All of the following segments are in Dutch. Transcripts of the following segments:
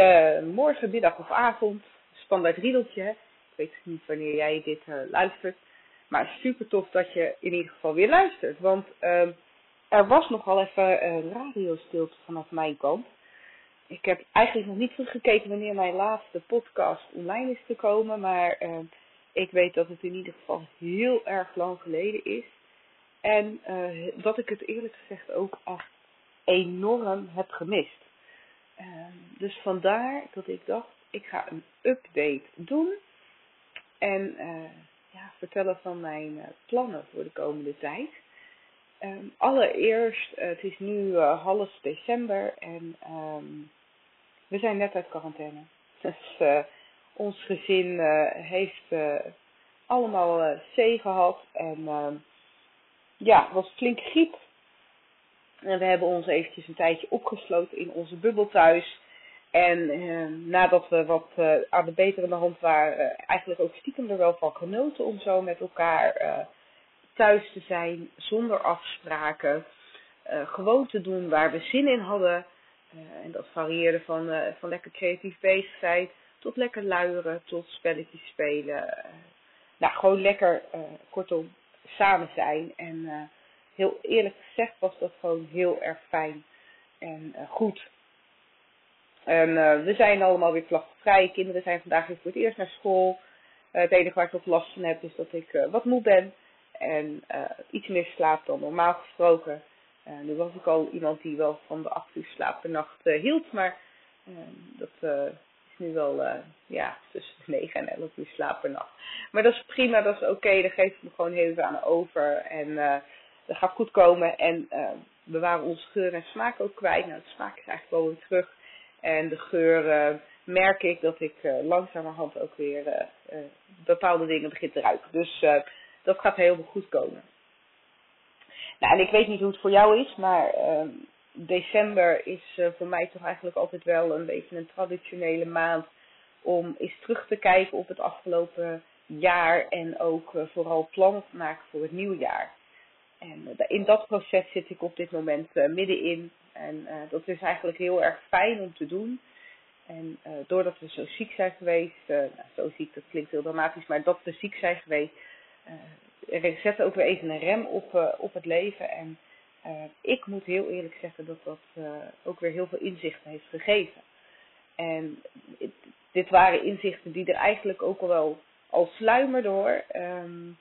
Goedemorgen, middag of avond. Standaard riedeltje. Ik weet niet wanneer jij dit uh, luistert. Maar super tof dat je in ieder geval weer luistert. Want uh, er was nogal even een radiostilte vanaf mijn kant. Ik heb eigenlijk nog niet goed gekeken wanneer mijn laatste podcast online is gekomen. Maar uh, ik weet dat het in ieder geval heel erg lang geleden is. En uh, dat ik het eerlijk gezegd ook echt enorm heb gemist. Uh, dus vandaar dat ik dacht, ik ga een update doen. En ja, vertellen van mijn plannen voor de komende tijd. Um, allereerst, het is nu half december en um, we zijn net uit quarantaine. Dus ons gezin heeft allemaal C gehad en ja, was flink griep. En we hebben ons eventjes een tijdje opgesloten in onze bubbel thuis. En nadat we wat aan de betere hand waren, eigenlijk ook stiekem er wel van genoten om zo met elkaar thuis te zijn, zonder afspraken. Uh, gewoon te doen waar we zin in hadden. Uh, en dat varieerde van, van lekker creatief bezig zijn, tot lekker luieren, tot spelletjes spelen. nou, gewoon lekker, kortom, samen zijn. En heel eerlijk gezegd was dat gewoon heel erg fijn en goed. En we zijn allemaal weer klachtvrij. Kinderen zijn vandaag weer voor het eerst naar school. het enige waar ik nog last van heb is dat ik wat moe ben. En iets meer slaap dan normaal gesproken. Nu was ik al iemand die wel van de 8 uur slaap per nacht hield. Maar dat is nu wel ja, tussen 9 en 11 uur slaap per nacht. Maar dat is prima, dat is oké. Okay, daar geef ik me gewoon heel aan over. En dat gaat goed komen. En we waren onze geur en smaak ook kwijt. Nou, de smaak is eigenlijk wel weer terug. En de geur merk ik dat ik langzamerhand ook weer bepaalde dingen begin te ruiken. Dus dat gaat helemaal goed komen. Nou, en ik weet niet hoe het voor jou is, maar uh, december is uh, voor mij toch eigenlijk altijd wel een beetje een traditionele maand om eens terug te kijken op het afgelopen jaar en ook uh, vooral plannen te maken voor het nieuwe jaar. En in dat proces zit ik op dit moment middenin en dat is eigenlijk heel erg fijn om te doen. En doordat we zo ziek zijn geweest, nou, zo ziek, dat klinkt heel dramatisch, maar dat we ziek zijn geweest, uh, zet ook weer even een rem op, op het leven. En ik moet heel eerlijk zeggen dat dat ook weer heel veel inzichten heeft gegeven. En it, dit waren inzichten die er eigenlijk ook al wel al sluimerden hoor. Um,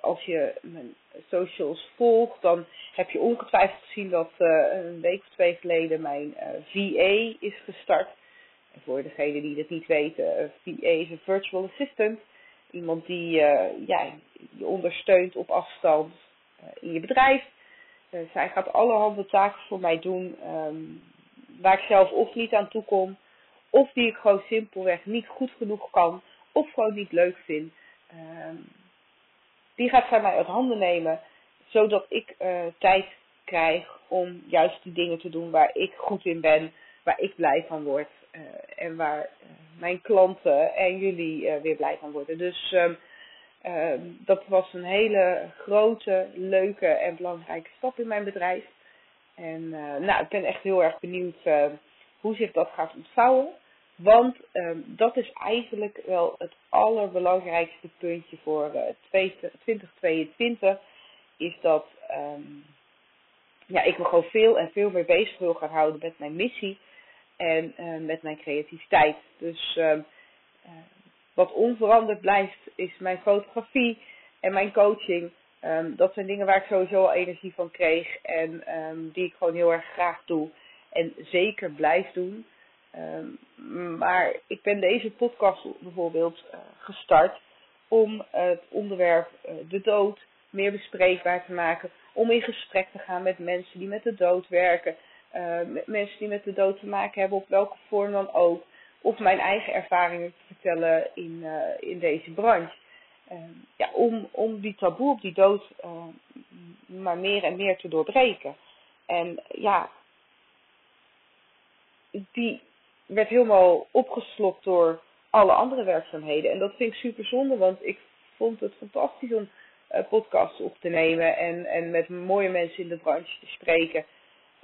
als je mijn socials volgt, dan heb je ongetwijfeld gezien dat een week of twee geleden mijn VA is gestart. En voor degenen die dat niet weten, VA is een virtual assistant. Iemand die je ondersteunt op afstand in je bedrijf. Zij gaat allerhande taken voor mij doen um, waar ik zelf of niet aan toe kom. Of die ik gewoon simpelweg niet goed genoeg kan. Of gewoon niet leuk vind. Um, die gaat zij mij uit handen nemen. Zodat ik tijd krijg om juist die dingen te doen waar ik goed in ben. Waar ik blij van word. en waar mijn klanten en jullie weer blij van worden. Dus um, uh, dat was een hele grote, leuke en belangrijke stap in mijn bedrijf. En nou, ik ben echt heel erg benieuwd hoe zich dat gaat ontvouwen. Want um, dat is eigenlijk wel het allerbelangrijkste puntje voor 2022. Is dat um, ja, ik me gewoon veel en veel meer bezig wil gaan houden met mijn missie en uh, met mijn creativiteit. Dus uh, uh, wat onveranderd blijft is mijn fotografie en mijn coaching. Dat zijn dingen waar ik sowieso al energie van kreeg en die ik gewoon heel erg graag doe en zeker blijf doen. Ehm, maar ik ben deze podcast bijvoorbeeld uh, gestart om het onderwerp uh, de dood meer bespreekbaar te maken. Om in gesprek te gaan met mensen die met de dood werken. Met mensen die met de dood te maken hebben, op welke vorm dan ook. Of mijn eigen ervaringen te vertellen in, in deze branche. Ehm, ja, om, om die taboe op die dood maar meer en meer te doorbreken. En ja, die werd helemaal opgeslokt door alle andere werkzaamheden. En dat vind ik super zonde, want ik vond het fantastisch om uh, podcasts op te nemen en, en met mooie mensen in de branche te spreken.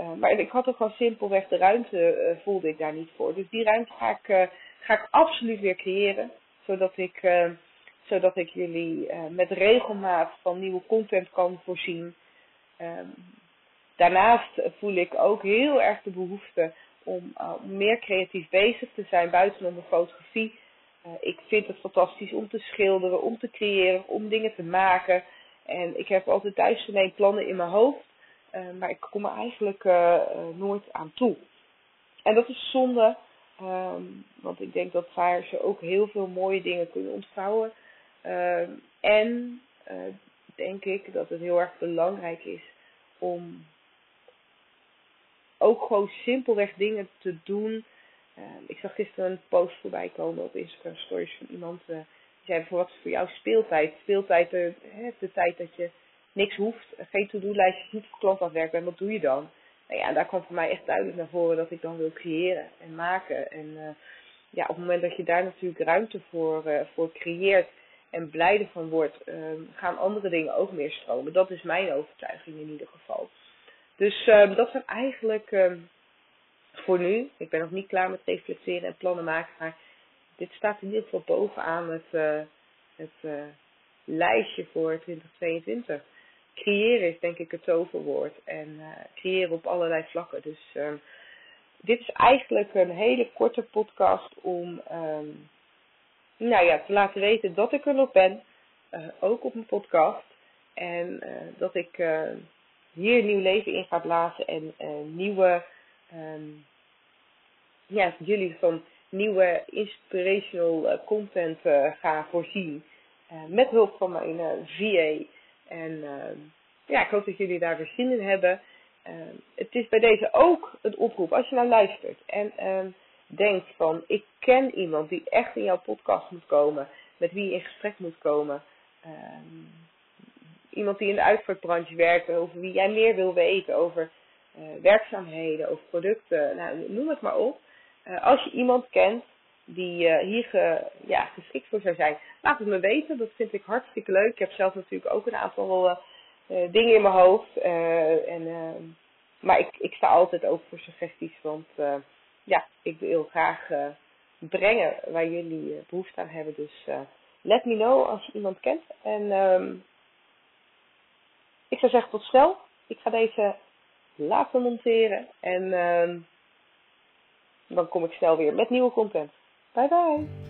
Uh, maar ik had er gewoon simpelweg de ruimte, uh, voelde ik daar niet voor. Dus die ruimte ga ik, ga ik absoluut weer creëren, zodat ik, zodat ik jullie met regelmaat van nieuwe content kan voorzien. Ehm, daarnaast voel ik ook heel erg de behoefte om uh, meer creatief bezig te zijn buiten de fotografie. Uh, ik vind het fantastisch om te schilderen, om te creëren, om dingen te maken. En ik heb altijd duizend plannen in mijn hoofd, uh, maar ik kom er eigenlijk nooit aan toe. En dat is zonde, um, want ik denk dat daar ze ook heel veel mooie dingen kunnen ontvouwen. Ehm, en denk ik dat het heel erg belangrijk is om ook gewoon simpelweg dingen te doen. Uh, ik zag gisteren een post voorbij komen op Instagram Stories van iemand. Uh, die zei voor wat is voor jou speeltijd? Speeltijd, uh, de tijd dat je niks hoeft, geen to-do-lijstjes, niet voor klant afwerken. En wat doe je dan? Nou ja, daar kwam voor mij echt duidelijk naar voren dat ik dan wil creëren en maken. En uh, ja, op het moment dat je daar natuurlijk ruimte voor, voor creëert en blij ervan wordt, uh, gaan andere dingen ook meer stromen. Dat is mijn overtuiging in ieder geval. Dus uh, dat zijn eigenlijk uh, voor nu. Ik ben nog niet klaar met reflecteren en plannen maken. Maar dit staat in ieder geval bovenaan het, uh, het lijstje voor 2022. Creëren is denk ik het toverwoord. En creëren op allerlei vlakken. Dus ehm, dit is eigenlijk een hele korte podcast om um, nou ja, te laten weten dat ik er nog ben. ook op mijn podcast. En dat ik hier nieuw leven in gaat blazen en uh, nieuwe, um, ja, jullie van nieuwe inspirational uh, content uh, ga voorzien. met hulp van mijn VA. En ehm, ja, ik hoop dat jullie daar weer zin in hebben. Ehm, het is bij deze ook een oproep. Als je nou luistert en denkt van ik ken iemand die echt in jouw podcast moet komen. Met wie je in gesprek moet komen iemand die in de uitvaartbranche werkt, over wie jij meer wil weten, over uh, werkzaamheden, over producten, nou, noem het maar op. Uh, als je iemand kent die uh, hier ja, geschikt voor zou zijn, laat het me weten. Dat vind ik hartstikke leuk. Ik heb zelf natuurlijk ook een aantal dingen in mijn hoofd. en, maar ik, ik sta altijd open voor suggesties, want ja, ik wil graag brengen waar jullie behoefte aan hebben. Dus let me know als je iemand kent. En um, ik zou zeggen tot snel. Ik ga deze laten monteren. En uh, dan kom ik snel weer met nieuwe content. Bye bye.